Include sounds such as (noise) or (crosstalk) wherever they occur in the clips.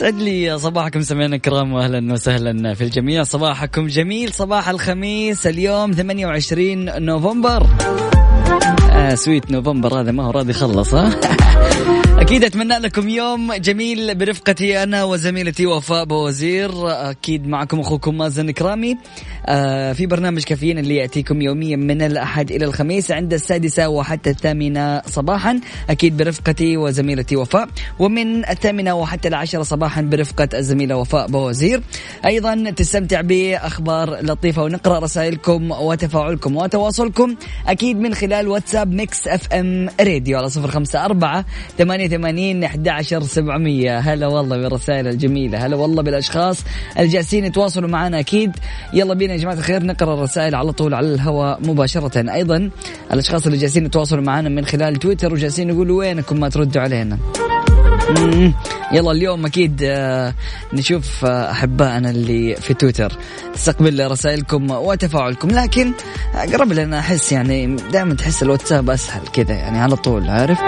سعد لي صباحكم سمعنا الكرام واهلا وسهلا في الجميع. صباحكم جميل صباح الخميس اليوم 28 نوفمبر. آه sweet November هذا ما هو راضي يخلص ها؟ (laughs) أكيد أتمنى لكم يوم جميل برفقتي أنا وزميلتي وفاء بوزير. أكيد معكم أخوكم مازن كرامي. آه في برنامج كافيين اللي يأتيكم يوميا من الأحد إلى الخميس عند السادسة وحتى الثامنة صباحا. أكيد برفقتي وزميلتي وفاء. ومن الثامنة وحتى العشره صباحا برفقة الزميلة وفاء بوزير. أيضا تستمتع بأخبار لطيفة ونقرأ رسائلكم وتفاعلكم وتواصلكم. أكيد من خلال واتساب ميكس FM راديو على صفر خمسة اربعه ثمانيه ثمانين أحد عشر سبعمية. هلا والله بالرسائل الجميلة. هلا والله بالأشخاص الجالسين يتواصلوا معنا أكيد. يلا بينا يا جماعة الخير نقرأ الرسائل على طول على الهواء مباشرة. أيضا الأشخاص اللي جالسين يتواصلوا معنا من خلال تويتر وجالسين يقولوا وينكم ما تردوا علينا. يلا اليوم أكيد آه، نشوف آه، أحبائنا اللي في تويتر تستقبل رسائلكم وتفاعلكم. لكن اقرب لنا أحس يعني دائما تحس الواتساب أسهل كذا يعني على طول عارف؟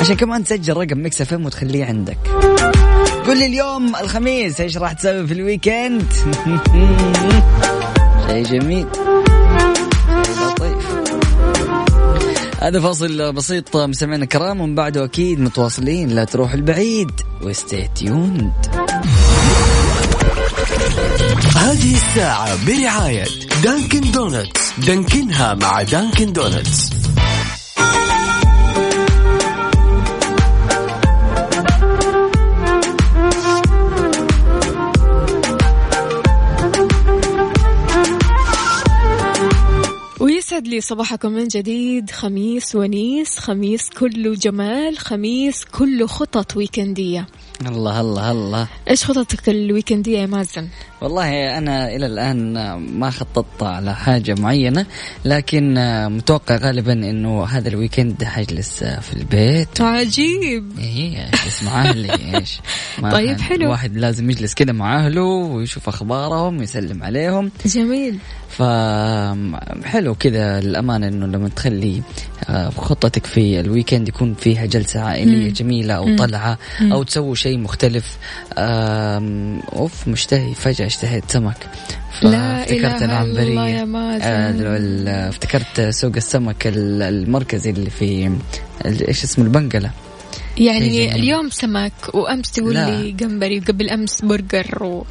عشان كمان تسجل رقم ميكس FM وتخليه عندك. قول لي اليوم الخميس إيش راح تسوي في ال weekend؟ (laughs) شيء جميل. هذا فاصل بسيط مستمعينا الكرام ومن بعده أكيد متواصلين لا تروح البعيد وستي تيوند. هذه الساعة برعاية دانكن دونتس. دانكنها مع دانكن دونتس. ويسعد لي صباحكم من جديد خميس ونيس خميس كله جمال خميس كله خطط ويكندية. الله الله الله إيش خططك ال weekend ية يا مازن؟ والله أنا إلى الآن ما خططت على حاجة معينة لكن متوقع غالبا إنه هذا ال weekend حجلس في البيت عجيب إيه اجلس مع أهلي إيش (laughs) طيب حلو. الواحد لازم يجلس كذا مع أهله ويشوف أخبارهم ويسلم عليهم جميل فحلو كذا الأمانة إنه لما تخلي آه، خطتك في ال weekend يكون فيها جلسة عائلية مم. جميلة أو مم. طلعة مم. أو تسووا شيء مختلف أوف مشتهي فجأة اشتهيت سمك. إلا العنبرية. آه، افتكرت سوق السمك ال- المركزي اللي في إيش اسمه البنقلة يعني جميل. اليوم سمك وأمس تقول. لي جمبري وقبل أمس برجر و...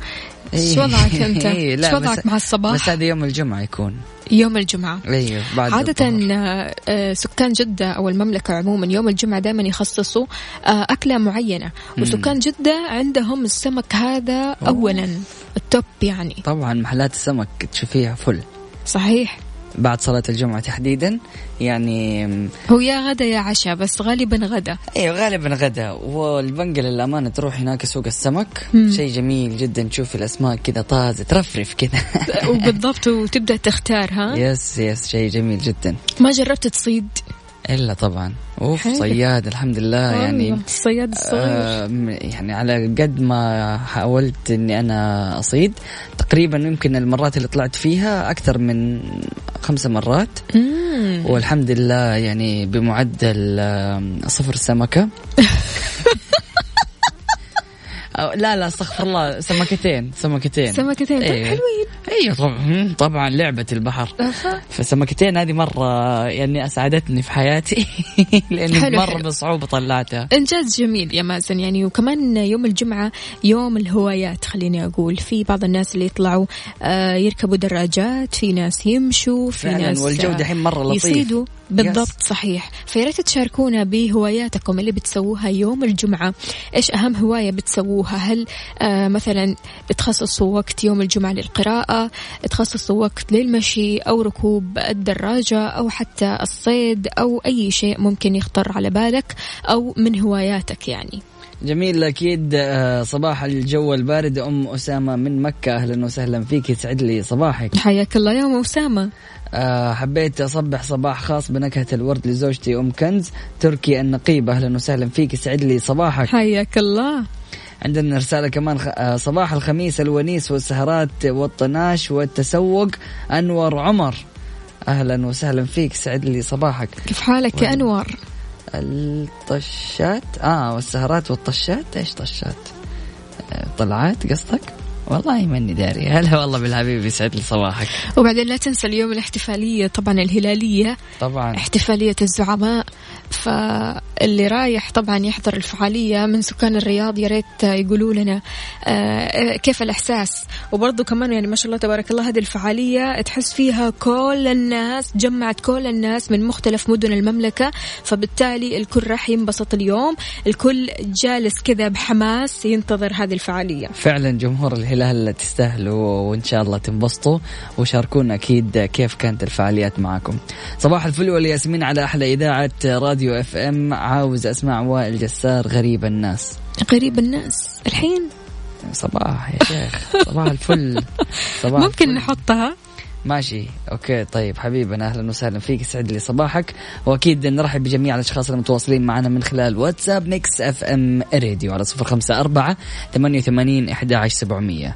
إيش إيه. وضعك (laughs) أنت؟ إيه، إيش وضعك مع الصباح؟ بس هذا يوم الجمعة يكون يوم الجمعة أيوه بعد عادة الظهر. آه، سكان جدة أو المملكة عموما يوم الجمعة دائما يخصصوا آه، أكلة معينة وسكان جدة عندهم السمك هذا أولا ال top يعني طبعا محلات السمك تشوفيها full صحيح بعد صلاة الجمعة تحديدا يعني هو يا غدا يا عشاء بس غالبا غدا. أيوه غالبا غدا. والبنقل للأمانة تروح هناك سوق السمك. شيء جميل جدا تشوف الأسماك كذا طازة ترفرف كذا. (laughs) وبالضبط وتبدأ تختار ها؟ yes yes شيء جميل جدا. ما جربت تصيد؟ إلا طبعا أوف حلو. صياد الحمد لله يعني الصياد الصغير آه يعني على قد ما حاولت إني أنا أصيد تقريبا يمكن المرات اللي طلعت فيها أكثر من خمسة مرات مم. والحمد لله يعني بمعدل صفر سمكة أو- (laughs) لا لا استغفر الله. سمكتين سمكتين. سمكتين. طيب إيه. حلوين. أيوه طبعا طبعا لعبة البحر. فسمكتين هذه مرة يعني أسعدتني في حياتي. (laughs) لاني حلو، مرة حلو. بصعوبة طلعتها. إنجاز جميل يا مازن. يعني وكمان يوم الجمعة يوم الهوايات خليني أقول. في بعض الناس اللي يطلعوا آه، يركبوا دراجات في ناس يمشوا في ناس والجو آه، دحين مرة لطيف. يصيدوا. بالضبط صحيح. فيا ريت تشاركونا بهواياتكم اللي بتسووها يوم الجمعة. إيش أهم هواية بتسووها؟ هل آه مثلا بتخصصوا وقت يوم الجمعة للقراءة تخصصوا وقت للمشي أو ركوب الدراجة أو حتى الصيد أو أي شيء ممكن يخطر على بالك أو من هواياتك يعني؟ جميل. أكيد آه، صباح الجو البارد. أم أسامة من مكة أهلا وسهلا فيك. يسعد لي صباحك. حياك الله يا أم أسامة. آه، حبيت أصبح صباح خاص بنكهة الورد لزوجتي أم كنز تركي النقيب. أهلا وسهلا فيك. يسعد لي صباحك. حياك الله. عندنا رسالة كمان. آه، صباح الخميس الونيس والسهرات والطناش والتسوق. أنور عمر. أهلا وسهلا فيك. سعد لي صباحك. كيف حالك يا أنور؟ الطشات. آه والسهرات والطشات. إيش طشات؟ آه، طلعات قصدك؟ والله ماني داري. هلا والله بالحبيب يسعد لي صباحك. وبعدين لا تنسى اليوم الاحتفالية طبعا الهلالية. طبعا. احتفالية الزعماء. فاللي رايح طبعا يحضر الفعالية من سكان الرياض يا ريت يقولوا لنا آه، كيف الإحساس. وبرضه كمان يعني ما شاء الله تبارك الله هذه الفعالية تحس فيها كل الناس جمعت كل الناس من مختلف مدن المملكة. فبالتالي الكل راح ينبسط اليوم. الكل جالس كذا بحماس ينتظر هذه الفعالية. فعلا جمهور الهلال تستاهلوا وإن شاء الله تنبسطوا وشاركونا أكيد كيف كانت الفعاليات معكم. صباح الفل والياسمين على أحلى إذاعة راديو FM عاوز أسمع وائل جسار غريب الناس. غريب الناس الحين صباح يا شيخ صباح الفل (laughs) صباح ممكن الفل. نحطها ماشي. okay طيب حبيبنا أهلا وسهلا فيك يسعد لي صباحك. وأكيد نرحب بجميع الأشخاص المتواصلين معنا من خلال واتساب ميكس FM راديو على صفر خمسة أربعة ثمانية وثمانين إحدى عشر سبعمية.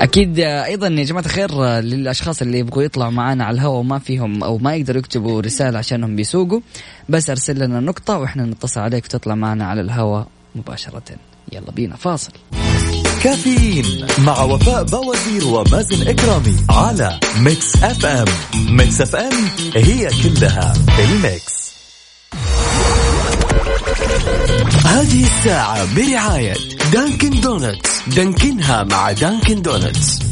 أكيد أيضا يا جماعة الخير للأشخاص اللي يبغوا يطلعوا معنا على الهواء وما فيهم أو ما يقدروا يكتبوا رسالة عشانهم بيسوقوا بس أرسل لنا نقطة وإحنا نتصل عليك وتطلع معنا على الهواء مباشرة. يلا بينا فاصل. كافيين مع وفاء بوازير ومازن كرامي على Mix FM. Mix FM هي كلها ال Mix. هذه الساعة برعاية Dunkin' Donuts. Dunkin ها مع Dunkin' Donuts.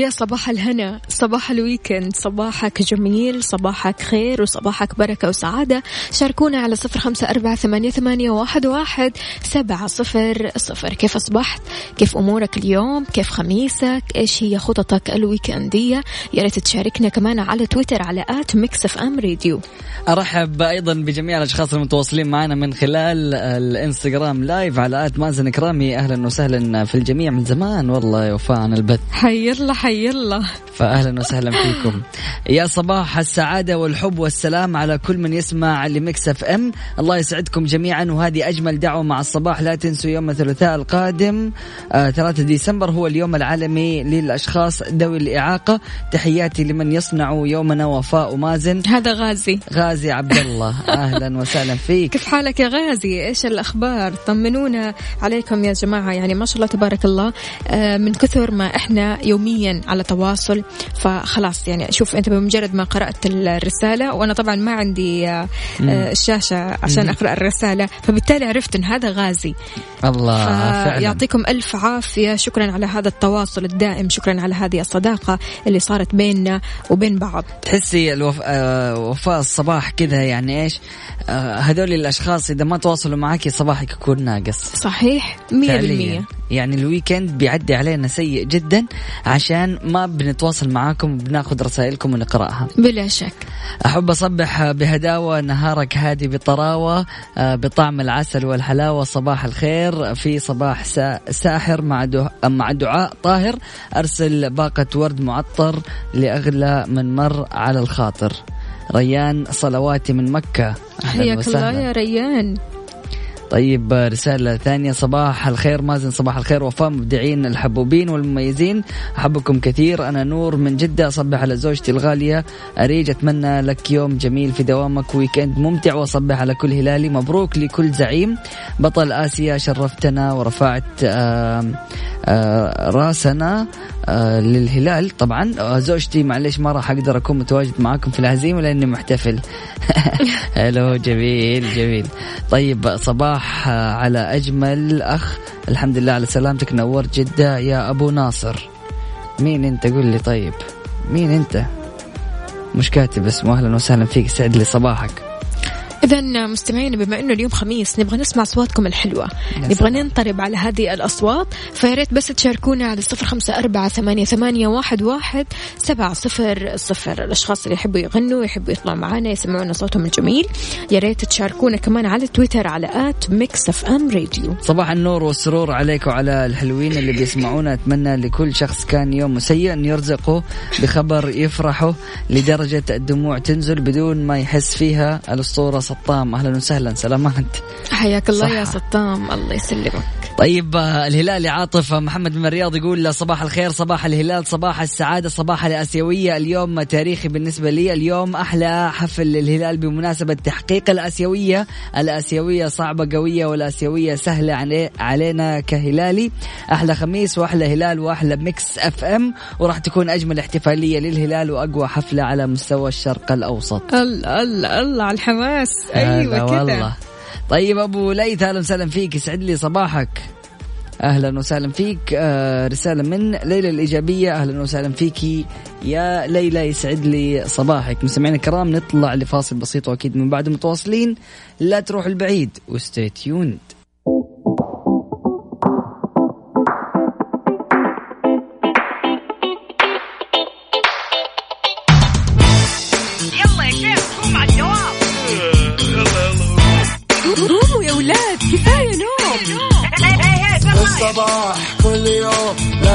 ويا صباح الهنا صباح ال weekend صباحك جميل صباحك خير وصباحك بركة وسعادة. شاركونا على صفر خمسة أربعة ثمانية, ثمانية واحد, واحد سبعة صفر صفر. كيف أصبحت؟ كيف أمورك اليوم؟ كيف خميسك؟ إيش هي خططك الويكندية؟ يا ريت تشاركنا كمان على تويتر على at Mix FM Radio. أرحب أيضا بجميع الأشخاص المتواصلين معنا من خلال الإنستغرام live على at مازن كرامي أهلا وسهلا في الجميع من زمان والله يا وفاء عن البث. حي الله حي الله فاهلا وسهلا فيكم. يا صباح السعادة والحب والسلام على كل من يسمع ل Mix FM. الله يسعدكم جميعا وهذه أجمل دعوة مع الصباح. لا تنسوا يوم الثلاثاء القادم آه 3 ديسمبر هو اليوم العالمي للأشخاص ذوي الإعاقة. تحياتي لمن يصنع يومنا وفاء ومازن. هذا غازي. غازي عبد الله (laughs) أهلا وسهلا فيك. كيف حالك يا غازي؟ إيش الأخبار؟ طمنونا عليكم يا جماعة يعني ما شاء الله تبارك الله آه، من كثر ما إحنا يوميا على تواصل. فخلاص يعني شوف أنت بمجرد ما قرأت الرسالة وأنا طبعا ما عندي آه، الشاشة عشان أقرأ الرسالة. فبالتالي عرفت إن هذا غازي. الله فعلا. يعطيكم ألف عافية. شكرا على هذا التواصل الدائم. شكرا على هذه الصداقة اللي صارت بيننا وبين بعض. تحسي الوف... آه، وفاء الصباح كذا يعني إيش؟ هذول الأشخاص إذا ما تواصلوا معك صباحك يكون ناقص. صحيح مية فعلياً. بالمية. يعني الويكند بيعدي علينا سيء جدا عشان ما بنتواصل معاكم وبناخذ رسائلكم ونقرأها. بلا شك. أحب أصبح بهداوة نهارك هادي بطراوة آه، بطعم العسل والحلاوة. صباح الخير. في صباح سا- ساحر مع مع دعاء طاهر. أرسل باقة ورد معطر لأغلى من مر على الخاطر. ريان صلواتي من أهلاً حياك الله. يا ريان. طيب رسالة ثانية. صباح الخير مازن. صباح الخير وفاء مبدعين الحبوبين والمميزين. أحبكم كثير. أنا نور من جدة. أصبح على زوجتي الغالية. أريج أتمنى لك يوم جميل في دوامك. ويكند ممتع. وأصبح على كل هلالي. مبروك لكل زعيم. بطل آسيا شرفتنا ورفعت آآ آآ رأسنا. للهلال. طبعا زوجتي معلش ما راح أقدر أكون متواجد معاكم في الهزيمة لأني محتفل. (laughs) حلو جميل جميل. طيب صباح على أجمل أخ. الحمد لله على سلامتك نورت جدة. يا أبو ناصر مين أنت؟ قول لي. طيب مين أنت؟ مش كاتب اسمه. أهلا وسهلا فيك سعد لي صباحك. إذا مستمعين بما إنه اليوم خميس نبغى نسمع أصواتكم الحلوة. نبغى ننطرب على هذه الأصوات. فياريت بس تشاركونا على صفر خمسة أربعة ثمانية, ثمانية واحد, واحد سبعة صفر صفر. الأشخاص اللي يحبوا يغنوا يحبوا يطلعوا معنا يسمعونا صوتهم الجميل. يا ريت تشاركونا كمان على تويتر على at Mix FM Radio صباح النور والسرور عليك وعلى الحلوين اللي بيسمعونا. أتمنى لكل شخص كان يوم سيء أن يرزقه بخبر يفرحه لدرجة الدموع تنزل بدون ما يحس فيها الأسطورة سطام أهلا وسهلا. سلامات حياك الله صح. يا سطام الله يسلمك. طيب الهلالي عاطف محمد من الرياض يقول صباح الخير صباح الهلال صباح السعادة صباح الآسيوية. اليوم تاريخي بالنسبة لي اليوم أحلى حفل للهلال بمناسبة تحقيق الآسيوية. الآسيوية صعبة قوية والآسيوية سهلة علينا كهلالي. أحلى خميس وأحلى هلال وأحلى Mix FM. وراح تكون أجمل احتفالية للهلال وأقوى حفلة على مستوى الشرق الأوسط. الله الله الله على الحماس. أيوة والله. طيب أبو ليث أهلا وسهلا فيك. يسعد لي صباحك. أهلا وسهلا فيك. آه رسالة من ليلى الإيجابية. أهلا وسهلا فيك يا ليلى. يسعد لي صباحك. مستمعينا الكرام نطلع لفاصل بسيط وأكيد من بعد متواصلين. لا تروح البعيد وستي تيوند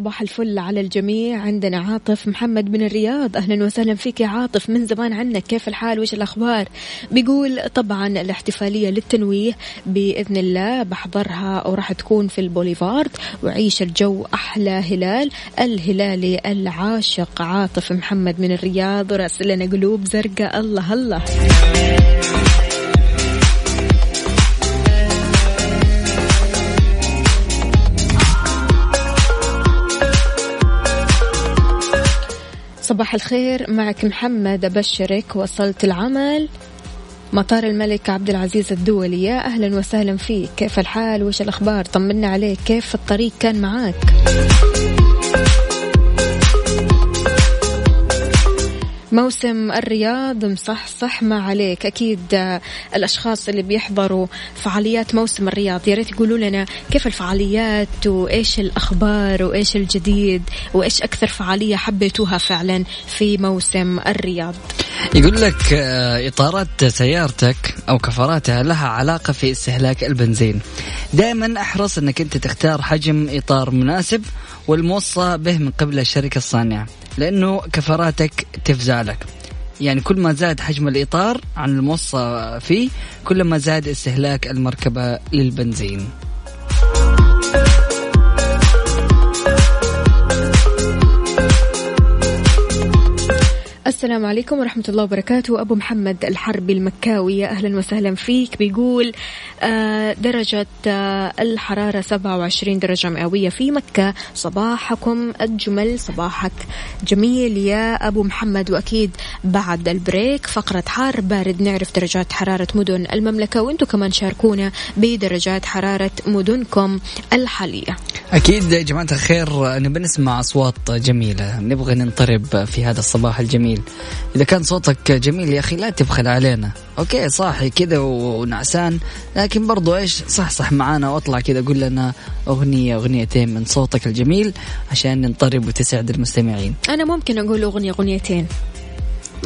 صباح الفل على الجميع. عندنا عاطف محمد من الرياض. أهلا وسهلا فيك يا عاطف. من زمان عنك كيف الحال؟ وش الأخبار؟ بيقول طبعا الاحتفالية للتنويه بإذن الله. بحضرها وراح تكون في البوليفارد وعيش الجو أحلى هلال. الهلالي العاشق. عاطف محمد من الرياض. وراسل لنا قلوب زرقاء. الله الله. صباح الخير معك محمد أبشرك وصلت العمل. مطار الملك عبد العزيز الدولي يا أهلا وسهلا فيك. كيف الحال؟ وش الأخبار؟ طمنا عليك. كيف الطريق كان معاك؟ موسم الرياض مصحصح ما عليك. أكيد الأشخاص اللي بيحضروا فعاليات موسم الرياض يا ريت يقولوا لنا كيف الفعاليات وإيش الأخبار وإيش الجديد وإيش أكثر فعالية حبيتوها فعلا في موسم الرياض. يقول لك إطارات سيارتك أو كفراتها لها علاقة في استهلاك البنزين. دائما أحرص إنك أنت تختار حجم إطار مناسب والموصى به من قبل الشركة الصانعة. لأنه كفراتك تفزع لك. يعني كل ما زاد حجم الإطار عن الموصى فيه كل ما زاد استهلاك المركبة للبنزين. السلام عليكم ورحمة الله وبركاته. أبو محمد الحربي المكاوي يا أهلا وسهلا فيك بيقول آه، درجة آه، الحرارة 27 درجة مئوية في مكة. صباحكم الجمل صباحك جميل يا أبو محمد. وأكيد بعد البريك فقرة حار بارد نعرف درجات حرارة مدن المملكة وأنتم كمان شاركونا بدرجات حرارة مدنكم الحالية. أكيد يا جماعة الخير نبي نسمع أصوات جميلة. نبغى ننطرب في هذا الصباح الجميل. إذا كان صوتك جميل يا أخي لا تبخل علينا. okay صاحي كذا ونعسان. لكن برضو إيش صح صح معانا واطلع كذا قول لنا أغنية أغنيتين من صوتك الجميل عشان ننطرب وتسعد المستمعين. أنا ممكن أقول أغنية أغنيتين.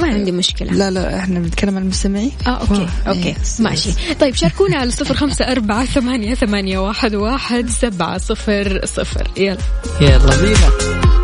ما عندي مشكلة. لا لا إحنا بنتكلم عن المستمعين؟ آه okay آه، okay. yes، ماشي. طيب شاركونا على (laughs) صفر خمسة أربعة ثمانية, ثمانية واحد, واحد سبعة صفر صفر. يلا. يلا بينا.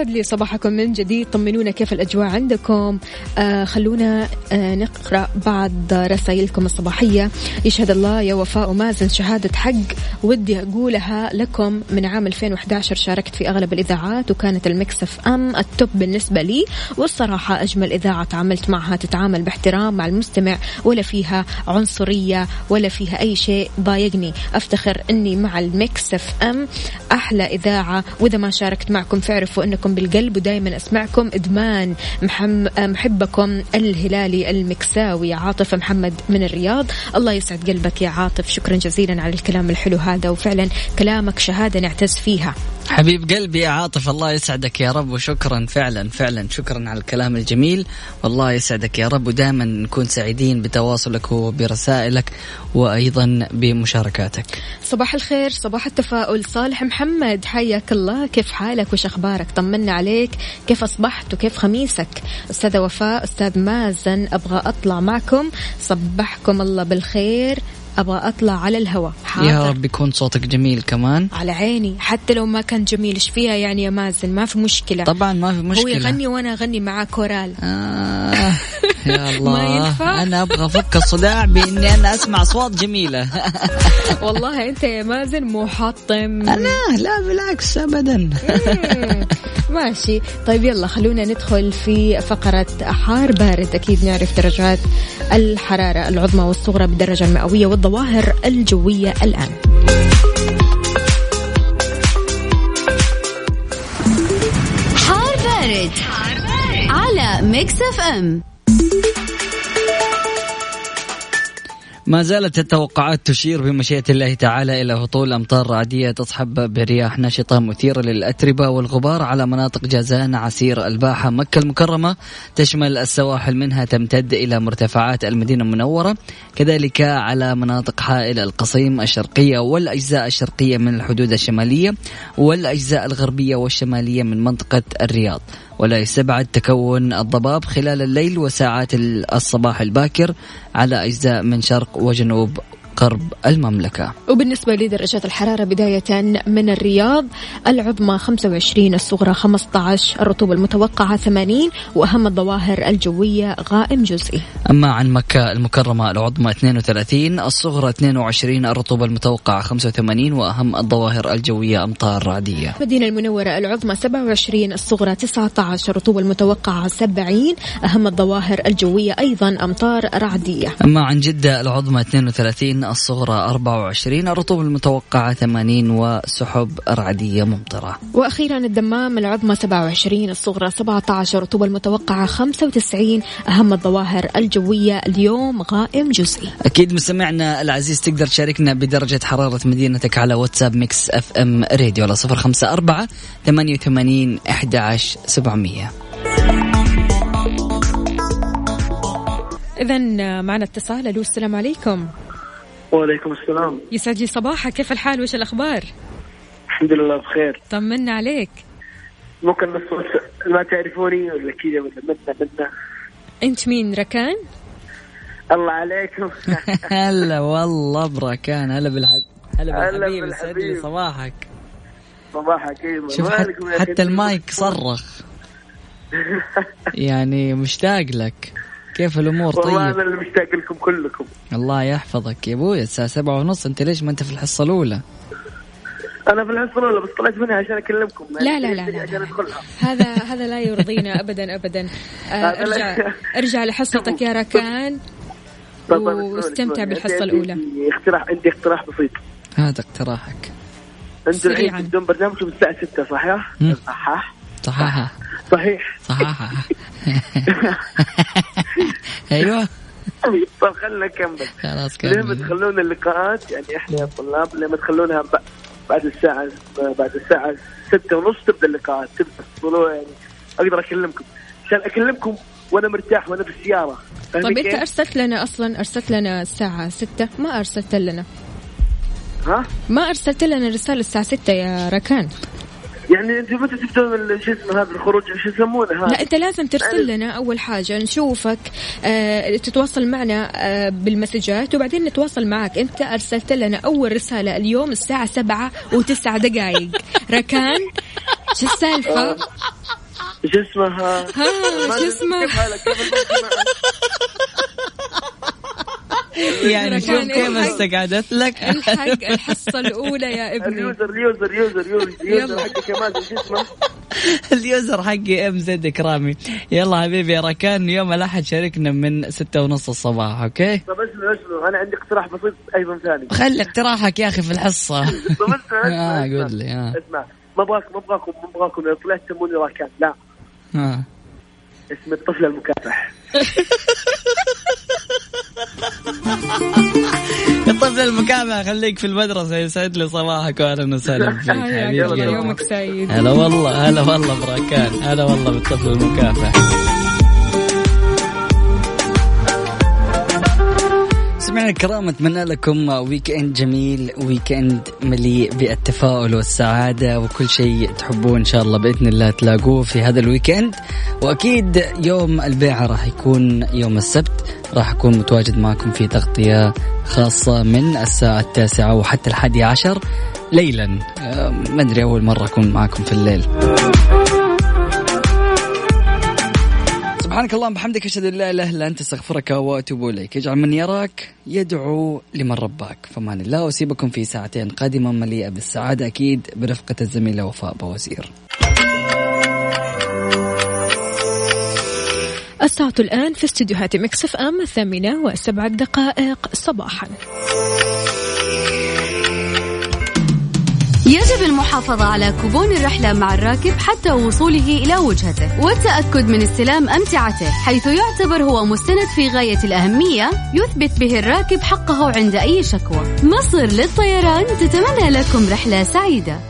ويسعد لي صباحكم من جديد. طمنونا كيف الأجواء عندكم. آه خلونا آه نقرأ بعض رسائلكم الصباحية. يشهد الله يا وفاء ومازن شهادة حق. ودي أقولها لكم. من عام 2011 شاركت في أغلب الإذاعات وكانت ال Mix FM ال top بالنسبة لي. والصراحة أجمل إذاعة تعاملت معها تتعامل باحترام مع المستمع. ولا فيها عنصرية ولا فيها أي شيء ضايقني. أفتخر أني مع ال Mix FM. أحلى إذاعة. وإذا ما شاركت معكم فاعرفوا أنكم بالقلب ودائما أسمعكم إدمان محم... محبكم الهلالي المكساوي عاطف محمد من الرياض. الله يسعد قلبك يا عاطف. شكرا جزيلا على الكلام الحلو هذا وفعلا كلامك شهادة نعتز فيها. حبيب قلبي يا عاطف الله يسعدك يا رب وشكرا فعلا فعلا شكرا على الكلام الجميل. والله يسعدك يا رب ودائما نكون سعيدين بتواصلك وبرسائلك وأيضا بمشاركاتك. صباح الخير صباح التفاؤل. صالح محمد حياك الله. كيف حالك؟ وش أخبارك؟ طمنا عليك. كيف أصبحت وكيف خميسك؟ أستاذة وفاء أستاذ مازن أبغى أطلع معكم. صبحكم الله بالخير. أبغى أطلع على الهواء. يا رب يكون صوتك جميل كمان. على عيني. حتى لو ما كان جميل إيش فيها يعني يا مازن؟ ما في مشكلة. طبعا ما في مشكلة. هو يغني وأنا أغني معاه كورال. آه. (laughs) يا الله. ما ينفع. أنا أبغى أفك الصداع بإني أنا أسمع اصوات جميلة. (laughs) والله أنت يا مازن مو حاطم أنا لا بالعكس ابدا. ماشي. طيب يلا خلونا ندخل في فقرة حار. بارد أكيد نعرف درجات الحرارة العظمى والصغرى بالدرجة المئوية والظواهر الجوية الآن. حار بارد, على Mix FM. ما زالت التوقعات تشير بمشيئة الله تعالى إلى هطول أمطار رعدية تصحب برياح نشطة مثيرة للأتربة والغبار على مناطق جازان عسير الباحة مكة المكرمة. تشمل السواحل منها تمتد إلى مرتفعات المدينة المنورة كذلك على مناطق حائل القصيم الشرقية والأجزاء الشرقية من الحدود الشمالية والأجزاء الغربية والشمالية من منطقة الرياض. ولا يستبعد تكون الضباب خلال الليل وساعات الصباح الباكر على أجزاء من شرق وجنوب غرب المملكة. وبالنسبة لدرجات الحرارة بداية من الرياض العظمى 25 الصغرى 15 الرطوبة المتوقعة 80 وأهم الظواهر الجوية غائم جزئي. أما عن مكة المكرمة العظمى 32 الصغرى 22 الرطوبة المتوقعة 85 وأهم الظواهر الجوية أمطار رعدية. المدينة المنورة العظمى 27 الصغرى 19 الرطوبة المتوقعة 70 أهم الظواهر الجوية أيضا أمطار رعدية. أما عن جدة العظمى 32 الصغرى 24 الرطوبة المتوقعة 80 وسحب رعدية ممطرة. وأخيرا الدمام العظمى 27 الصغرى 17 الرطوبة المتوقعة 95 أهم الظواهر الجوية اليوم غائم جزئي. أكيد مستمعنا العزيز تقدر تشاركنا بدرجة حرارة مدينتك على واتساب Mix FM Radio على صفر خمسة أربعة ثمانية وثمانين أحد سبعمية. إذا معنا اتصال ألو السلام عليكم. وعليكم السلام. يسعد لي صباحك. كيف الحال؟ وش الأخبار؟ الحمد لله بخير. طمنا عليك. ممكن بس ما تعرفوني ولا كذا ولا منا منا. أنت مين؟ ركان؟ الله عليكم. (laughs) هلا والله بركان. هلا بالحب هلا بالحبيب. يسعد لي صباحك. صباحك أيوه شوف؟ حتى المايك صرخ. (laughs) يعني مشتاق لك. كيف الأمور؟ والله طيب. أنا اللي مشتاق لكم كلكم. الله يحفظك يا أبوي الساعة سبعة ونص أنت ليش ما أنت في الحصة الأولى؟ أنا في الحصة الأولى بس طلعت منها عشان أكلمكم. لا لا لا لا, عشان لا. أدخلها. هذا هذا لا يرضينا (laughs) ابدا ابدا. آه هذا لا- ارجع ارجع لحصتك يا ركان. واستمتع اسمعوني. بالحصة عندي- الأولى. عندي اقتراح عندي اقتراح بسيط. هذا اقتراحك. أنتم الحين سريعاً. تبدون برنامجكم الساعة 6 صحيح؟ مم. صحيح. صحاحة صحيح. صحاحة (laughs) (laughs) (laughs) أيوه. (laughs) طب خلينا نكمل. خلاص ليه ما كمل. تخلون اللقاءات؟ يعني إحنا يا طلاب ليه ما تخلونها بعد الساعة بعد الساعة ستة ونص تبدأ اللقاءات تبدأ يعني أقدر أكلمكم. عشان أكلمكم وأنا مرتاح وأنا في السيارة. طيب أنت؟ أرسلت لنا أصلا أرسلت لنا الساعة ستة ما أرسلت لنا. ها؟ ما أرسلت لنا رسالة الساعة ستة يا ركان. يعني أنتم متى تبدون شو اسمه هذا الخروج؟ شو يسمونه هذا؟ لا انت لازم ترسل لنا أول حاجة نشوفك آه تتواصل معنا آه بالمسجات وبعدين نتواصل معك. انت أرسلت لنا أول رسالة اليوم الساعة سبعة وتسعة دقائق (laughs) ركان شو السالفة؟ شو اسمها؟ ها شو أدري (laughs) اسمه؟ كيف حالك؟ كيف الوضع؟ (laughs) يعني شوف كيف. استقعدت لك. الحق (laughs) الحصة الأولى يا ابني. ال user ال user user user (laughs) يلا. user حق كمان شو اسمه؟ ال user حقي MZ كرامي. يلا حبيبي يا ركان يوم الأحد شاركنا من ستة ونص الصباح okay؟ طب اسمعوا اسمعوا أنا عندي اقتراح بسيط أيضا ثاني. خلي اقتراحك يا أخي في الحصة. طب اسمع اسمع. اسمع. قول لي آه. اسمع. ما أبغاكم ما أبغاكم ما أبغاكم طلعت تسموني راكان لا. آه. اسم الطفل المكافح. (laughs) الطفل المكافح خليك في المدرسة يسعد لي صباحك واهلا وسهلا (laughs) فيك يا حبيبي. يومك سعيد. هلا والله هلا والله بركان هلا والله بالطفل المكافح. الكرام أتمنى لكم weekend جميل weekend مليء بالتفاؤل والسعادة وكل شيء تحبوه إن شاء الله بإذن الله تلاقوه في هذا ال weekend وأكيد يوم البيعة راح يكون يوم السبت راح أكون متواجد معكم في تغطية خاصة من الساعة التاسعة وحتى الحادي عشر ليلا. ما أدري أول مرة أكون معكم في الليل. سبحانك اللهم بحمدك أشهد أن لا إله إلا أنت أستغفرك وأتوب إليك. اجعل من يراك يدعو لمن رباك. فمان الله واسيبكم في ساعتين قادمة مليئه بالسعاده أكيد برفقة الزميله وفاء بوازير. الساعة الآن في استديوهات Mix FM الثامنة وسبع دقائق صباحا. يجب المحافظة على كوبون الرحلة مع الراكب حتى وصوله إلى وجهته والتأكد من استلام أمتعته حيث يعتبر هو مستند في غاية الأهمية يثبت به الراكب حقه عند أي شكوى. مصر للطيران تتمنى لكم رحلة سعيدة.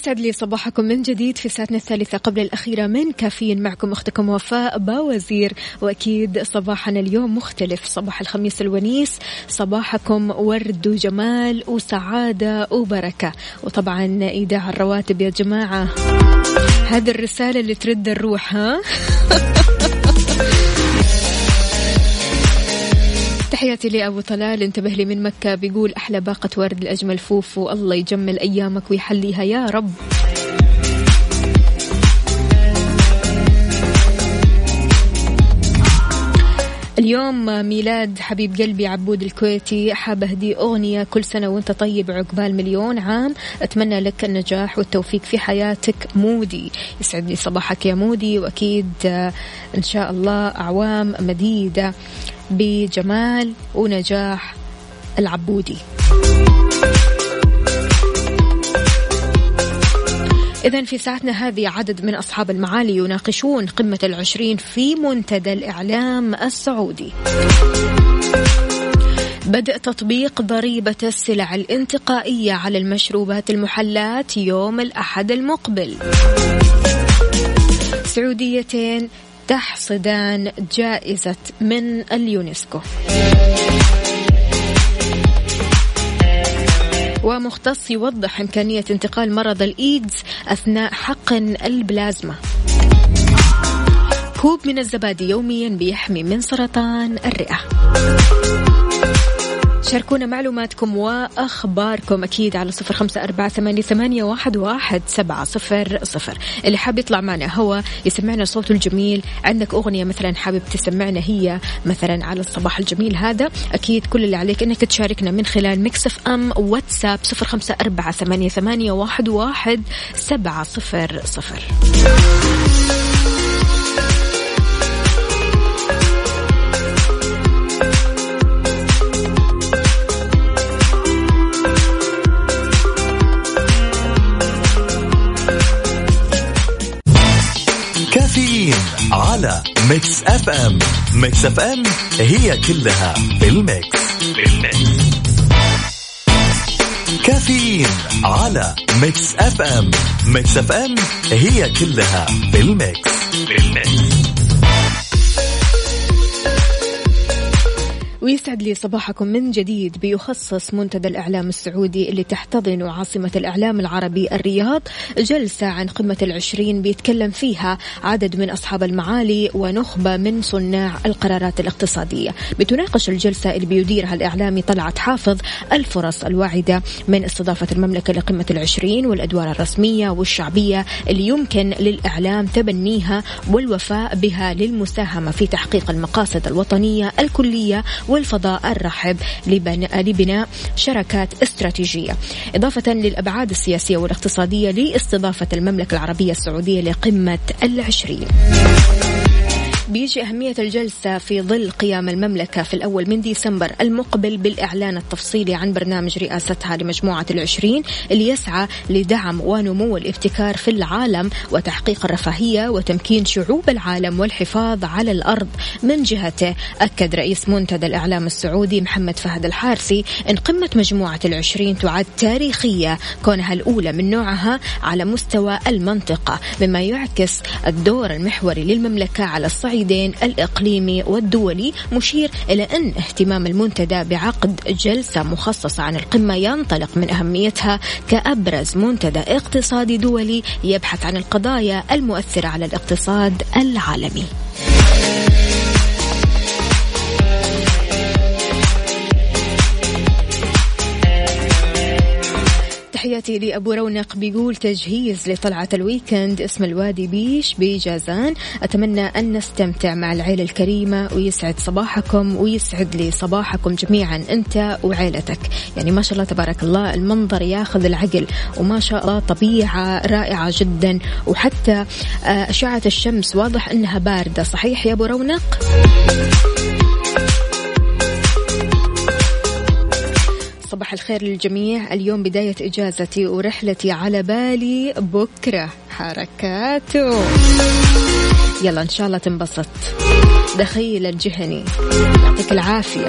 ويسعد لي صباحكم من جديد في ساعتنا الثالثة قبل الأخيرة من كافيين معكم أختكم وفاء باوزير. وأكيد صباحنا اليوم مختلف. صباح الخميس الونيس صباحكم ورد وجمال وسعادة وبركة. وطبعا إيداع الرواتب يا جماعة. هذه الرسالة اللي ترد الروح ها؟ (laughs) تحياتي لأبو طلال. انتبه لي من مكة. بيقول أحلى باقة ورد الأجمل فوفو. الله يجمل أيامك ويحليها يا رب. اليوم ميلاد حبيب قلبي عبود الكويتي. حابة أهدي أغنية كل سنة وأنت طيب عقبال مليون عام. أتمنى لك النجاح والتوفيق في حياتك مودي. يسعد لي صباحك يا مودي. وأكيد إن شاء الله أعوام مديدة. بجمال ونجاح العبودي. إذا في ساعتنا هذه عدد من أصحاب المعالي يناقشون قمة العشرين في منتدى الإعلام السعودي. بدء تطبيق ضريبة السلع الانتقائية على المشروبات المحلاة يوم الأحد المقبل. سعوديتين تحصدان جائزة من اليونسكو. ومختص يوضح إمكانية انتقال مرض الإيدز أثناء حقن البلازما. كوب من الزبادي يوميا بيحمي من سرطان الرئة. شاركونا معلوماتكم وأخباركم أكيد على صفر خمسة أربعة ثمانية, واحد, واحد سبعة صفر صفر. اللي حاب يطلع معنا هو يسمعنا صوته الجميل. عندك أغنية مثلا حابب تسمعنا هي مثلا على الصباح الجميل هذا. أكيد كل اللي عليك أنك تشاركنا من خلال مكسف أم واتساب صفر خمسة أربعة ثمانية واحد, واحد سبعة صفر صفر. Mix FM Mix FM هي كلها بال mix كافيين على Mix FM Mix FM هي كلها بال mix بال mix ويسعد لي صباحكم من جديد. بيخصص منتدى الإعلام السعودي اللي تحتضن عاصمة الإعلام العربي الرياض جلسة عن قمة العشرين بيتكلم فيها عدد من أصحاب المعالي ونخبة من صناع القرارات الاقتصادية. بتناقش الجلسة اللي بيديرها الإعلامي طلعت حافظ الفرص الواعدة من استضافة المملكة لقمة العشرين والأدوار الرسمية والشعبية اللي يمكن للإعلام تبنيها والوفاء بها للمساهمة في تحقيق المقاصد الوطنية الكلية والفضاء الرحب لبناء شراكات استراتيجية. إضافة للأبعاد السياسية والاقتصادية لاستضافة المملكة العربية السعودية لقمة العشرين. بيجي أهمية الجلسة في ظل قيام المملكة في الأول من ديسمبر المقبل بالإعلان التفصيلي عن برنامج رئاستها لمجموعة العشرين اللي يسعى لدعم ونمو الابتكار في العالم وتحقيق الرفاهية وتمكين شعوب العالم والحفاظ على الأرض. من جهته أكد رئيس منتدى الإعلام السعودي محمد فهد الحارسي أن قمة مجموعة العشرين تعد تاريخية كونها الأولى من نوعها على مستوى المنطقة مما يعكس الدور المحوري للمملكة على الصعيد الصعيدين الإقليمي والدولي مشير إلى أن اهتمام المنتدى بعقد جلسة مخصصة عن القمة ينطلق من أهميتها كأبرز منتدى اقتصادي دولي يبحث عن القضايا المؤثرة على الاقتصاد العالمي. تحياتي لأبو رونق بيقول تجهيز لطلعة الويكند اسم الوادي بيش بجازان أتمنى أن نستمتع مع العيلة الكريمة ويسعد صباحكم ويسعد لي صباحكم جميعا. أنت وعيلتك. يعني ما شاء الله تبارك الله المنظر ياخذ العقل وما شاء الله طبيعة رائعة جدا. وحتى آه، أشعة الشمس واضح أنها باردة. صحيح يا أبو رونق؟ صباح الخير للجميع. اليوم بداية إجازتي ورحلتي على بالي. بكرة حركاته. يلا إن شاء الله تنبسط. دخيل الجهني. يعطيك العافية.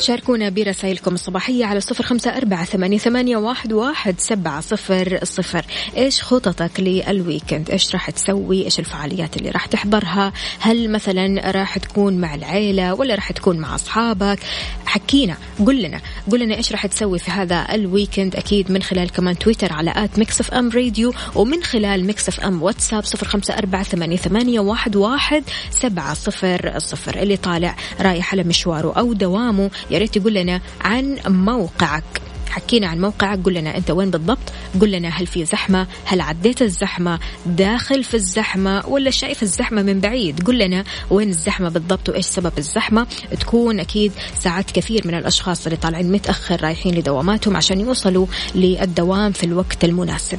شاركونا برسائلكم الصباحية على صفر خمسة أربعة ثمانية, واحد, واحد سبعة صفر صفر. إيش خططك للويكند؟ إيش راح تسوي؟ إيش الفعاليات اللي راح تحضرها؟ هل مثلا راح تكون مع العيلة ولا راح تكون مع أصحابك؟ حكينا قل لنا قل لنا إيش راح تسوي في هذا ال weekend أكيد من خلال كمان تويتر على at Mix FM Radio ومن خلال Mix FM واتساب صفر خمسة أربعة ثمانية, واحد سبعة صفر صفر. اللي طالع رايح على مشواره أو دوامه يا ريت تقول لنا عن موقعك. حكينا عن موقعك قل لنا أنت وين بالضبط قل لنا هل في زحمة هل عديت الزحمة داخل في الزحمة ولا شايف الزحمة من بعيد. قل لنا وين الزحمة بالضبط وإيش سبب الزحمة. تكون أكيد ساعات كثير من الأشخاص اللي طالعين متأخر رايحين لدواماتهم عشان يوصلوا للدوام في الوقت المناسب.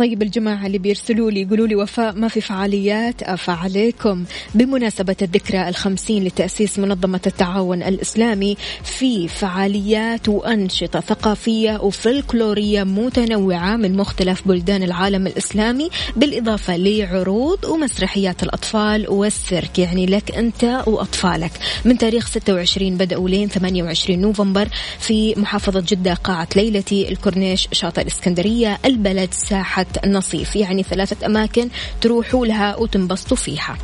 طيب الجماعة اللي بيرسلوا لي يقولوا لي وفاء ما في فعاليات فعليكم بمناسبة الذكرى الخمسين لتأسيس منظمة التعاون الإسلامي في فعاليات وأنشطة ثقافية وفلكلورية متنوعة من مختلف بلدان العالم الإسلامي بالإضافة لعروض ومسرحيات الأطفال والسيرك. يعني لك أنت وأطفالك. من تاريخ 26 بدأوا لين 28 نوفمبر في محافظة جدة قاعة ليلتي الكورنيش شاطئ الإسكندرية البلد ساحة النصيف يعني ثلاثة أماكن تروحوا لها وتنبسطوا فيها.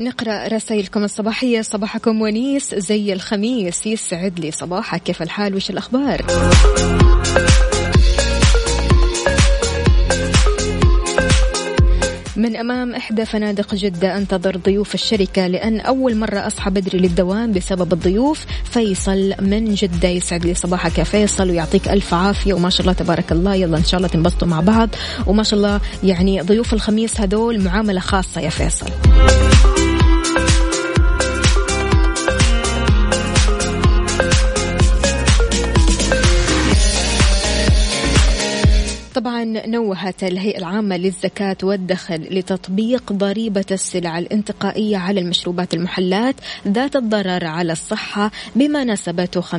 نقرأ رسائلكم الصباحية. صباحكم ونيس زي الخميس يسعد لي صباحك. كيف الحال؟ وش الأخبار؟ من أمام إحدى فنادق جدة أنتظر ضيوف الشركة لأن أول مرة أصحى بدري للدوام بسبب الضيوف. فيصل من جدة يسعد لي صباحك يا فيصل ويعطيك ألف عافية وما شاء الله تبارك الله. يلا إن شاء الله تنبسطوا مع بعض وما شاء الله يعني ضيوف الخميس هذول معاملة خاصة يا فيصل. طبعا نوهت الهيئة العامة للزكاة والدخل لتطبيق ضريبة السلع الانتقائية على المشروبات المحلات ذات الضرر على الصحة بما نسبته 50%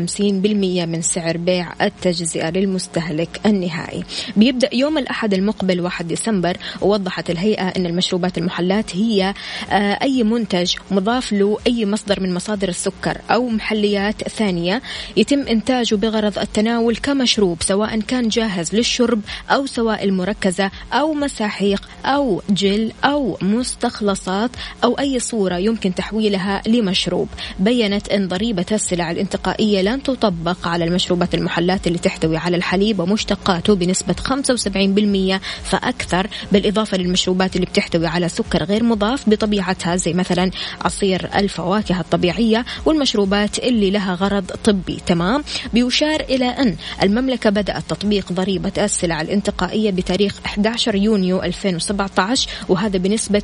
من سعر بيع التجزئة للمستهلك النهائي. بيبدأ يوم الأحد المقبل 1 ديسمبر ووضحت الهيئة أن المشروبات المحلات هي آه، أي منتج مضاف له أي مصدر من مصادر السكر أو محليات ثانية. يتم إنتاجه بغرض التناول كمشروب سواء كان جاهز للشرب أو سوائل مركزة أو مساحيق أو جل أو مستخلصات أو أي صورة يمكن تحويلها لمشروب. بينت أن ضريبة السلع الانتقائية لن تطبق على المشروبات المحلات اللي تحتوي على الحليب ومشتقاته بنسبة 75% فأكثر بالإضافة للمشروبات اللي بتحتوي على سكر غير مضاف بطبيعتها زي مثلا عصير الفواكه الطبيعية والمشروبات اللي لها غرض طبي. تمام؟ بيشار إلى أن المملكة بدأت تطبيق ضريبة السلع الانتقائية بتاريخ 11 يونيو 2017 وهذا بنسبة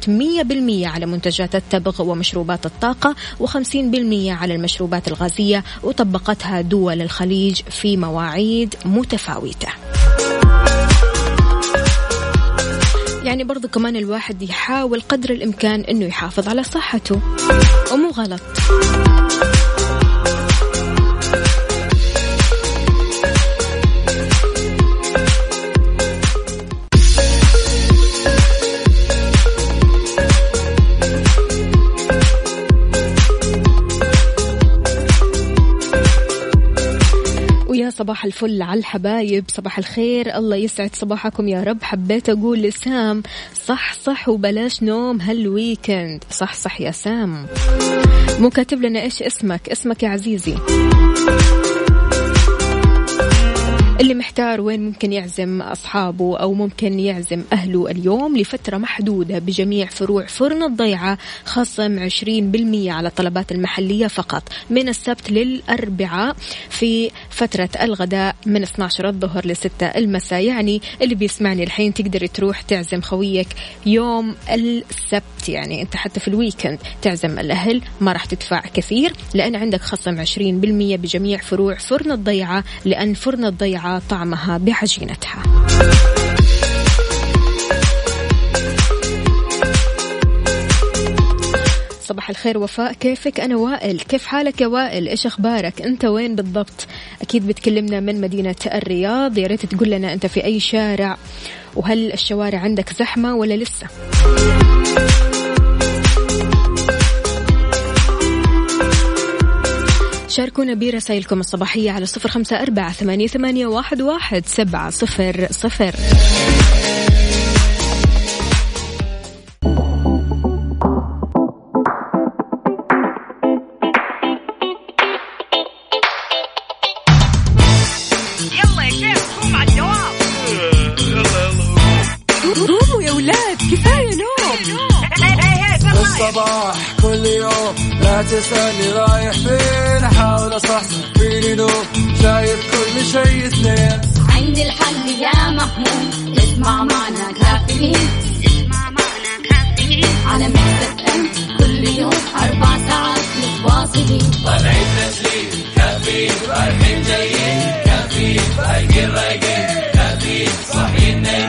100% على منتجات التبغ ومشروبات الطاقة و50% على المشروبات الغازية وطبقتها دول الخليج في مواعيد متفاوتة. يعني برضو كمان الواحد يحاول قدر الإمكان أنه يحافظ على صحته. ومو غلط. صباح الفل على الحبايب صباح الخير الله يسعد صباحكم يا رب. حبيت أقول لسام صح صح وبلاش نوم هالويكند. صح صح يا سام. مو كاتب لنا إيش اسمك؟ اسمك يا عزيزي. اللي محتار وين ممكن يعزم أصحابه أو ممكن يعزم أهله اليوم لفترة محدودة بجميع فروع فرن الضيعة خصم 20% على الطلبات المحلية فقط. من السبت للأربعاء في فترة الغداء من 12 الظهر ل 6 المساء. يعني اللي بيسمعني الحين تقدر تروح تعزم خويك يوم السبت. يعني أنت حتى في الويكند تعزم الأهل ما راح تدفع كثير لأن عندك خصم 20% بجميع فروع فرن الضيعة لأن فرن الضيعة طعمها بعجينتها. صباح الخير وفاء كيفك؟ أنا وائل. كيف حالك يا وائل؟ إيش أخبارك؟ أنت وين بالضبط؟ أكيد بتكلمنا من مدينة الرياض. يا ريت تقول لنا أنت في أي شارع وهل الشوارع عندك زحمة ولا لسه؟ شاركونا برسائلكم الصباحية على صفر خمسة أربعة ثمانية, واحد سبعة صفر صفر. الصباح. كل يوم لا تسألني رايح فين. أحاول أصحصح فيني نوم شايف كل شيء اثنين. عندي الحل يا محمود. اسمع معنا كافيين. اسمع معنا كافيين. على مكتب إم. كل يوم أربع ساعات متواصلين. طالعين تسليم. كافيين رايحين جايين. كافيين فايقين رايقين. كافيين صاحيين نايمين.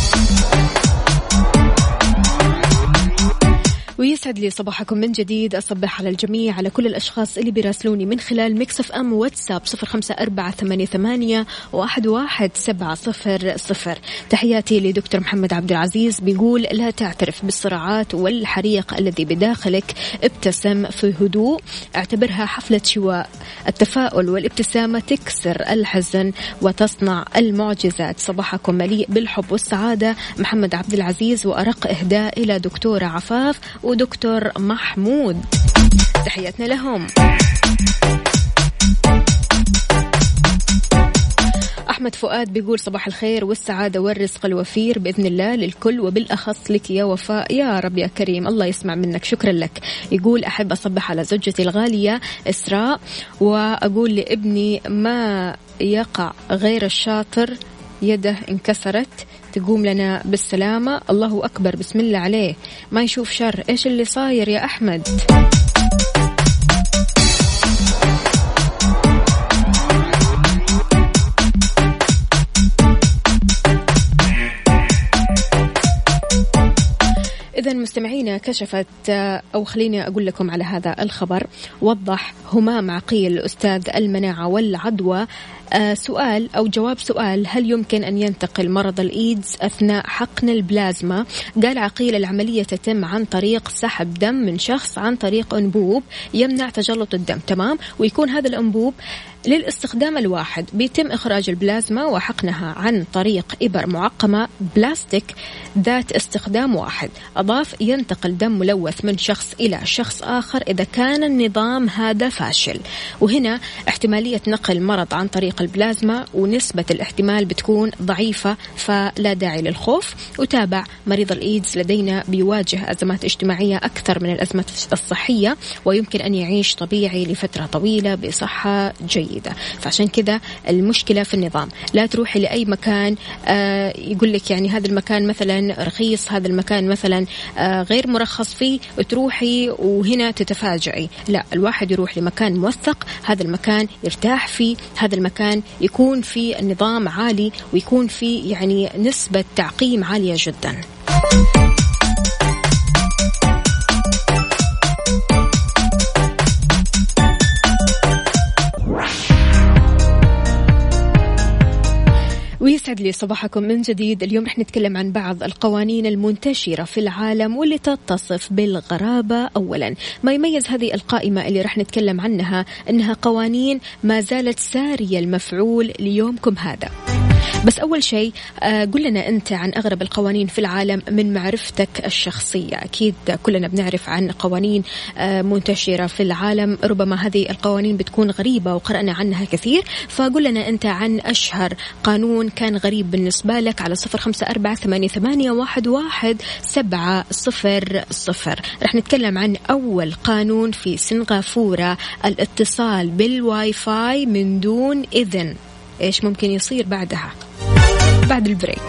ويسعد لي صباحكم من جديد. أصبح على الجميع على كل الأشخاص اللي بيراسلوني من خلال مكسف أم واتساب صفر خمسة أربعة ثمانية, ثمانية واحد, واحد سبعة صفر صفر. تحياتي لدكتور محمد عبد العزيز بيقول لا تعترف بالصراعات والحريق الذي بداخلك ابتسم في هدوء. اعتبرها حفلة شواء. التفاؤل والابتسامة تكسر الحزن وتصنع المعجزات. صباحكم مليء بالحب والسعادة. محمد عبد العزيز وأرق إهداء إلى دكتورة عفاف. ودكتور محمود. تحياتنا لهم. أحمد فؤاد بيقول صباح الخير والسعادة والرزق الوفير بإذن الله للكل وبالأخص لك يا وفاء. يا رب يا كريم الله يسمع منك. شكرا لك. يقول أحب أصبح على زوجتي الغالية إسراء وأقول لابني ما يقع غير الشاطر يده انكسرت. تقوم لنا بالسلامة. الله أكبر. بسم الله عليه. ما يشوف شر. إيش اللي صاير يا أحمد؟ إذا مستمعينا كشفت أو خليني أقول لكم على هذا الخبر. وضح همام عقيل أستاذ المناعة والعدوى آه سؤال أو جواب سؤال هل يمكن أن ينتقل مرض الإيدز أثناء حقن البلازما؟ قال عقيل العملية تتم عن طريق سحب دم من شخص عن طريق أنبوب يمنع تجلط الدم تمام؟ ويكون هذا الأنبوب للاستخدام الواحد. بيتم إخراج البلازما وحقنها عن طريق إبر معقمة بلاستيك ذات استخدام واحد. أضاف ينتقل دم ملوث من شخص إلى شخص آخر إذا كان النظام هذا فاشل. وهنا احتمالية نقل مرض عن طريق البلازما ونسبة الاحتمال بتكون ضعيفة فلا داعي للخوف. وتابع مريض الإيدز لدينا بيواجه أزمات اجتماعية أكثر من الأزمات الصحية ويمكن أن يعيش طبيعي لفترة طويلة بصحة جيدة. فعشان كذا المشكلة في النظام. لا تروحي لأي مكان آه يقول لك يعني هذا المكان مثلا رخيص هذا المكان مثلا آه غير مرخص فيه تروحي وهنا تتفاجئي. لا الواحد يروح لمكان موثق هذا المكان يرتاح فيه هذا المكان يكون في النظام عالي ويكون في يعني نسبة تعقيم عالية جدا. ويسعد لي صباحكم من جديد. اليوم رح نتكلم عن بعض القوانين المنتشرة في العالم واللي تتصف بالغرابة. أولا ما يميز هذه القائمة اللي رح نتكلم عنها؟ أنها قوانين ما زالت سارية المفعول ليومكم هذا. بس أول شيء آه، قل لنا أنت عن أغرب القوانين في العالم من معرفتك الشخصية. أكيد كلنا بنعرف عن قوانين آه، منتشرة في العالم. ربما هذه القوانين بتكون غريبة وقرأنا عنها كثير. فقل لنا أنت عن أشهر قانون كان غريب بالنسبة لك على صفر خمسة أربعة ثمانية, واحد سبعة صفر صفر. رح نتكلم عن أول قانون في سنغافورة الاتصال بالواي فاي من دون إذن. إيش ممكن يصير بعدها بعد ال break.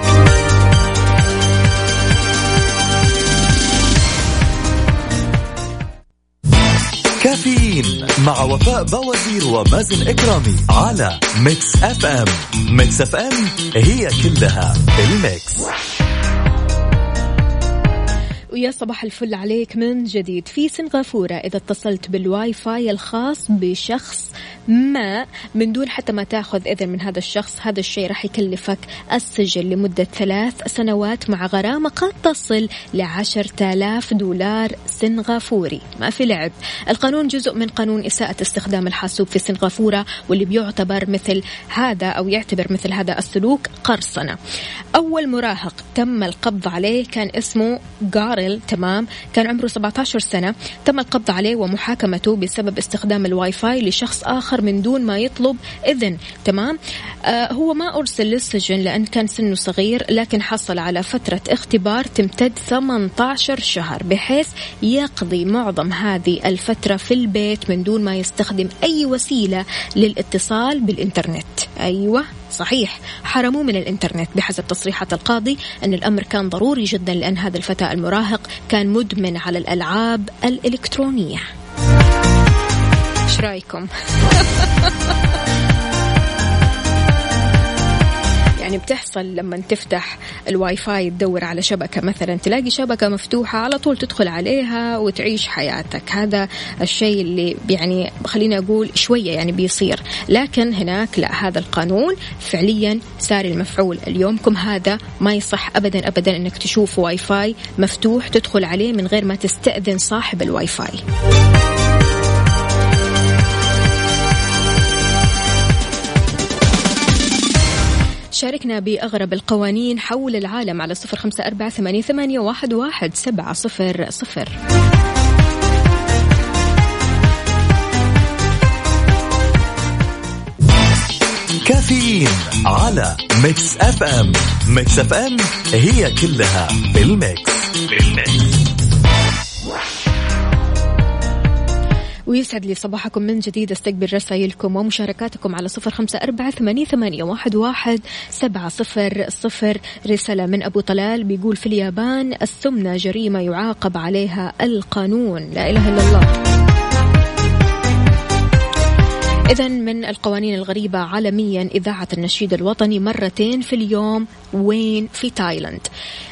كافيين مع وفاء بوازير ومازن إكرامي على Mix FM Mix FM هي كلها ال mix ويا صباح الفل عليك من جديد. في سنغافورة إذا اتصلت بالواي فاي الخاص بشخص ما من دون حتى ما تأخذ إذن من هذا الشخص هذا الشيء راح يكلفك السجن لمدة ثلاث سنوات مع غرامة قد تصل لعشرة آلاف دولار سنغافوري. ما في لعب. القانون جزء من قانون إساءة استخدام الحاسوب في سنغافورة واللي بيعتبر مثل هذا أو يعتبر مثل هذا السلوك قرصنة. أول مراهق تم القبض عليه كان اسمه جارل تمام كان عمره 17 سنة تم القبض عليه ومحاكمته بسبب استخدام الواي فاي لشخص آخر من دون ما يطلب إذن تمام؟ آه هو ما أرسل للسجن لأن كان سنه صغير لكن حصل على فترة اختبار تمتد 18 شهر بحيث يقضي معظم هذه الفترة في البيت من دون ما يستخدم أي وسيلة للاتصال بالإنترنت. أيوة. صحيح حرموه من الإنترنت بحسب تصريحات القاضي أن الأمر كان ضروري جدا لأن هذا الفتى المراهق كان مدمن على الألعاب الإلكترونية. إيش رأيكم؟ (laughs) يعني بتحصل لما تفتح الواي فاي تدور على شبكة مثلا تلاقي شبكة مفتوحة على طول تدخل عليها وتعيش حياتك. هذا الشيء اللي يعني خليني أقول شوية يعني بيصير. لكن هناك لا هذا القانون فعليا ساري المفعول. اليومكم هذا ما يصح أبدا أبدا أنك تشوف واي فاي مفتوح تدخل عليه من غير ما تستأذن صاحب الواي فاي شاركنا بأغرب القوانين حول العالم على صفر خمسة أربعة ثمانية واحد سبعة صفر صفر. كافيين على Mix FM. Mix FM هي كلها بال mix. بال mix. ويسعد لي صباحكم من جديد. أستقبل رسائلكم ومشاركاتكم على صفر خمسة أربعة ثمانية, واحد سبعة صفر صفر. رسالة من أبو طلال بيقول في اليابان السمنة جريمة يعاقب عليها القانون. لا إله إلا الله. إذا من القوانين الغريبة عالميا إذاعة النشيد الوطني مرتين في اليوم وين؟ في تايلاند.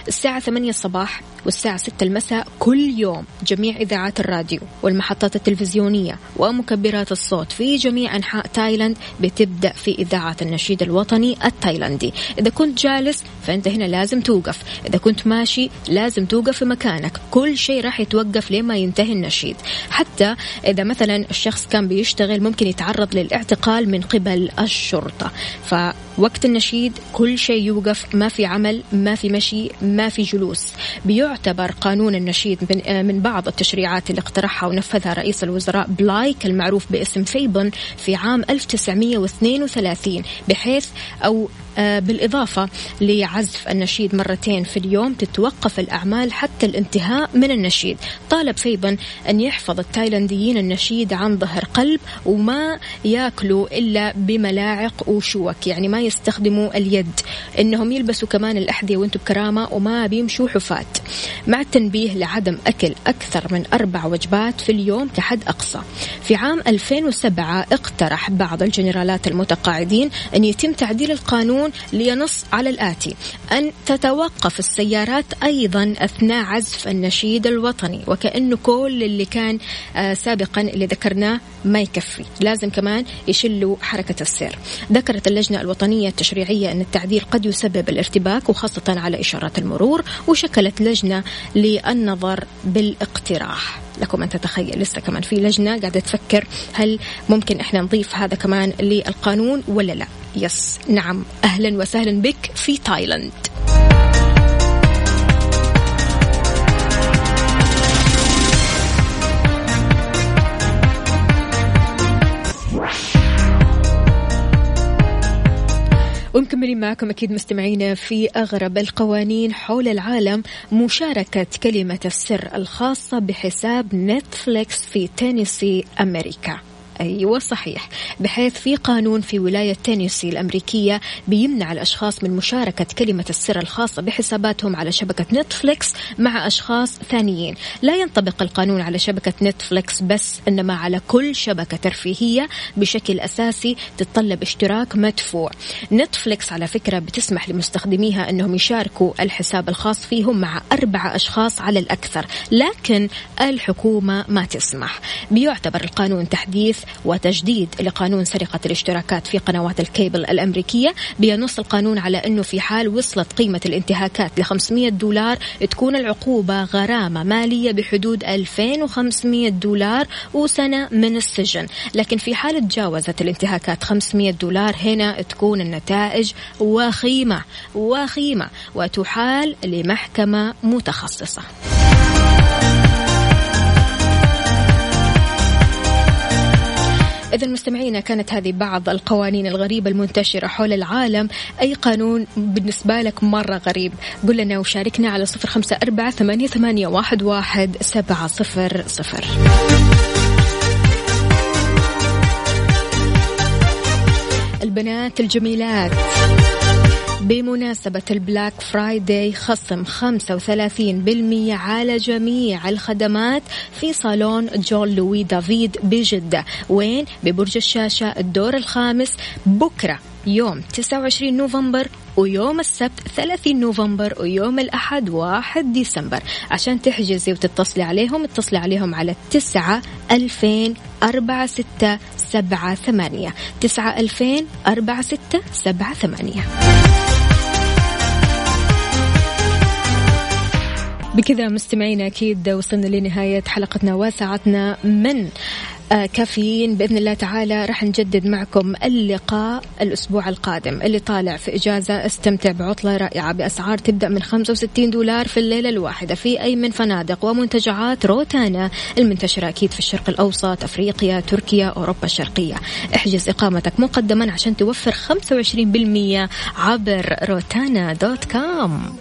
الساعة 8 الصباح والساعة 6 المساء كل يوم جميع إذاعات الراديو والمحطات التلفزيونية ومكبرات الصوت في جميع أنحاء تايلاند بتبدأ في إذاعة النشيد الوطني التايلندي إذا كنت جالس فأنت هنا لازم توقف. إذا كنت ماشي لازم توقف في مكانك. كل شيء راح يتوقف لما ينتهي النشيد. حتى إذا مثلا الشخص كان بيشتغل ممكن يتعرض للاعتقال من قبل الشرطة. فوقت النشيد كل شيء يوقف ما في عمل ما في مشي ما في جلوس. بيعتبر قانون النشيد من, آه، من بعض التشريعات اللي اقترحها ونفذها رئيس الوزراء بلايك المعروف باسم فيبن في عام 1932 بحيث أو بالإضافة لعزف النشيد مرتين في اليوم تتوقف الأعمال حتى الانتهاء من النشيد. طالب فيبن أن يحفظ التايلانديين النشيد عن ظهر قلب وما ياكلوا إلا بملاعق وشوك يعني ما يستخدموا اليد. إنهم يلبسوا كمان الأحذية وأنتم بكرامة وما بيمشوا حفاة. مع التنبيه لعدم أكل أكثر من أربع وجبات في اليوم كحد أقصى. في عام 2007 اقترح بعض الجنرالات المتقاعدين أن يتم تعديل القانون القانون لينص على الآتي. أن تتوقف السيارات أيضا أثناء عزف النشيد الوطني. وكأنه كل اللي كان آه، سابقا اللي ذكرناه ما يكفي. لازم كمان يشلوا حركة السير. ذكرت اللجنة الوطنية التشريعية أن التعديل قد يسبب الارتباك وخاصة على إشارات المرور وشكلت لجنة للنظر بالاقتراح. لكم أن تتخيل لسه كمان في لجنة قاعدة تفكر هل ممكن إحنا نضيف هذا كمان للقانون ولا لا. يس. نعم. أهلا وسهلا بك في تايلاند. ومكملين معكم أكيد مستمعينا في أغرب القوانين حول العالم مشاركة كلمة السر الخاصة بحساب Netflix في تينيسي أمريكا. أيوة صحيح بحيث في قانون في ولاية تينيسي الأمريكية بيمنع الأشخاص من مشاركة كلمة السر الخاصة بحساباتهم على شبكة Netflix مع أشخاص ثانيين. لا ينطبق القانون على شبكة Netflix بس إنما على كل شبكة ترفيهية بشكل أساسي تتطلب اشتراك مدفوع. نتفليكس على فكرة بتسمح لمستخدميها أنهم يشاركوا الحساب الخاص فيهم مع أربعة أشخاص على الأكثر لكن الحكومة ما تسمح. بيعتبر القانون تحديث وتجديد لقانون سرقة الاشتراكات في قنوات الكيبل الأمريكية بينص القانون على أنه في حال وصلت قيمة الانتهاكات ل 500 دولار تكون العقوبة غرامة مالية بحدود 2500 دولار وسنة من السجن. لكن في حال تجاوزت الانتهاكات 500 دولار هنا تكون النتائج وخيمة وخيمة وتحال لمحكمة متخصصة. إذا مستمعينا كانت هذه بعض القوانين الغريبة المنتشرة حول العالم. أي قانون بالنسبة لك مرة غريب؟ قل لنا وشاركنا على صفر خمسة أربعة ثمانية, واحد سبعة صفر صفر. البنات الجميلات. بمناسبة ال Black Friday خصم 35% على جميع الخدمات في صالون Jean Louis David بجدة. وين؟ ببرج الشاشة الدور الخامس بكرة يوم 29 نوفمبر ويوم السبت 30 نوفمبر ويوم الأحد 1 ديسمبر. عشان تحجزي وتتصلي عليهم اتصلي عليهم على 9 2000 4 6 7 8 9 2000 4 6 7 8 بكذا مستمعينا أكيد وصلنا لنهاية حلقتنا وساعتنا من آه، كافيين. بإذن الله تعالى راح نجدد معكم اللقاء الأسبوع القادم اللي طالع في إجازة. استمتع بعطلة رائعة بأسعار تبدأ من 65 دولار في الليلة الواحدة في أي من فنادق ومنتجعات روتانا المنتشرة أكيد في الشرق الأوسط أفريقيا تركيا أوروبا الشرقية. احجز إقامتك مقدما عشان توفر 25% عبر روتانا دوت كوم.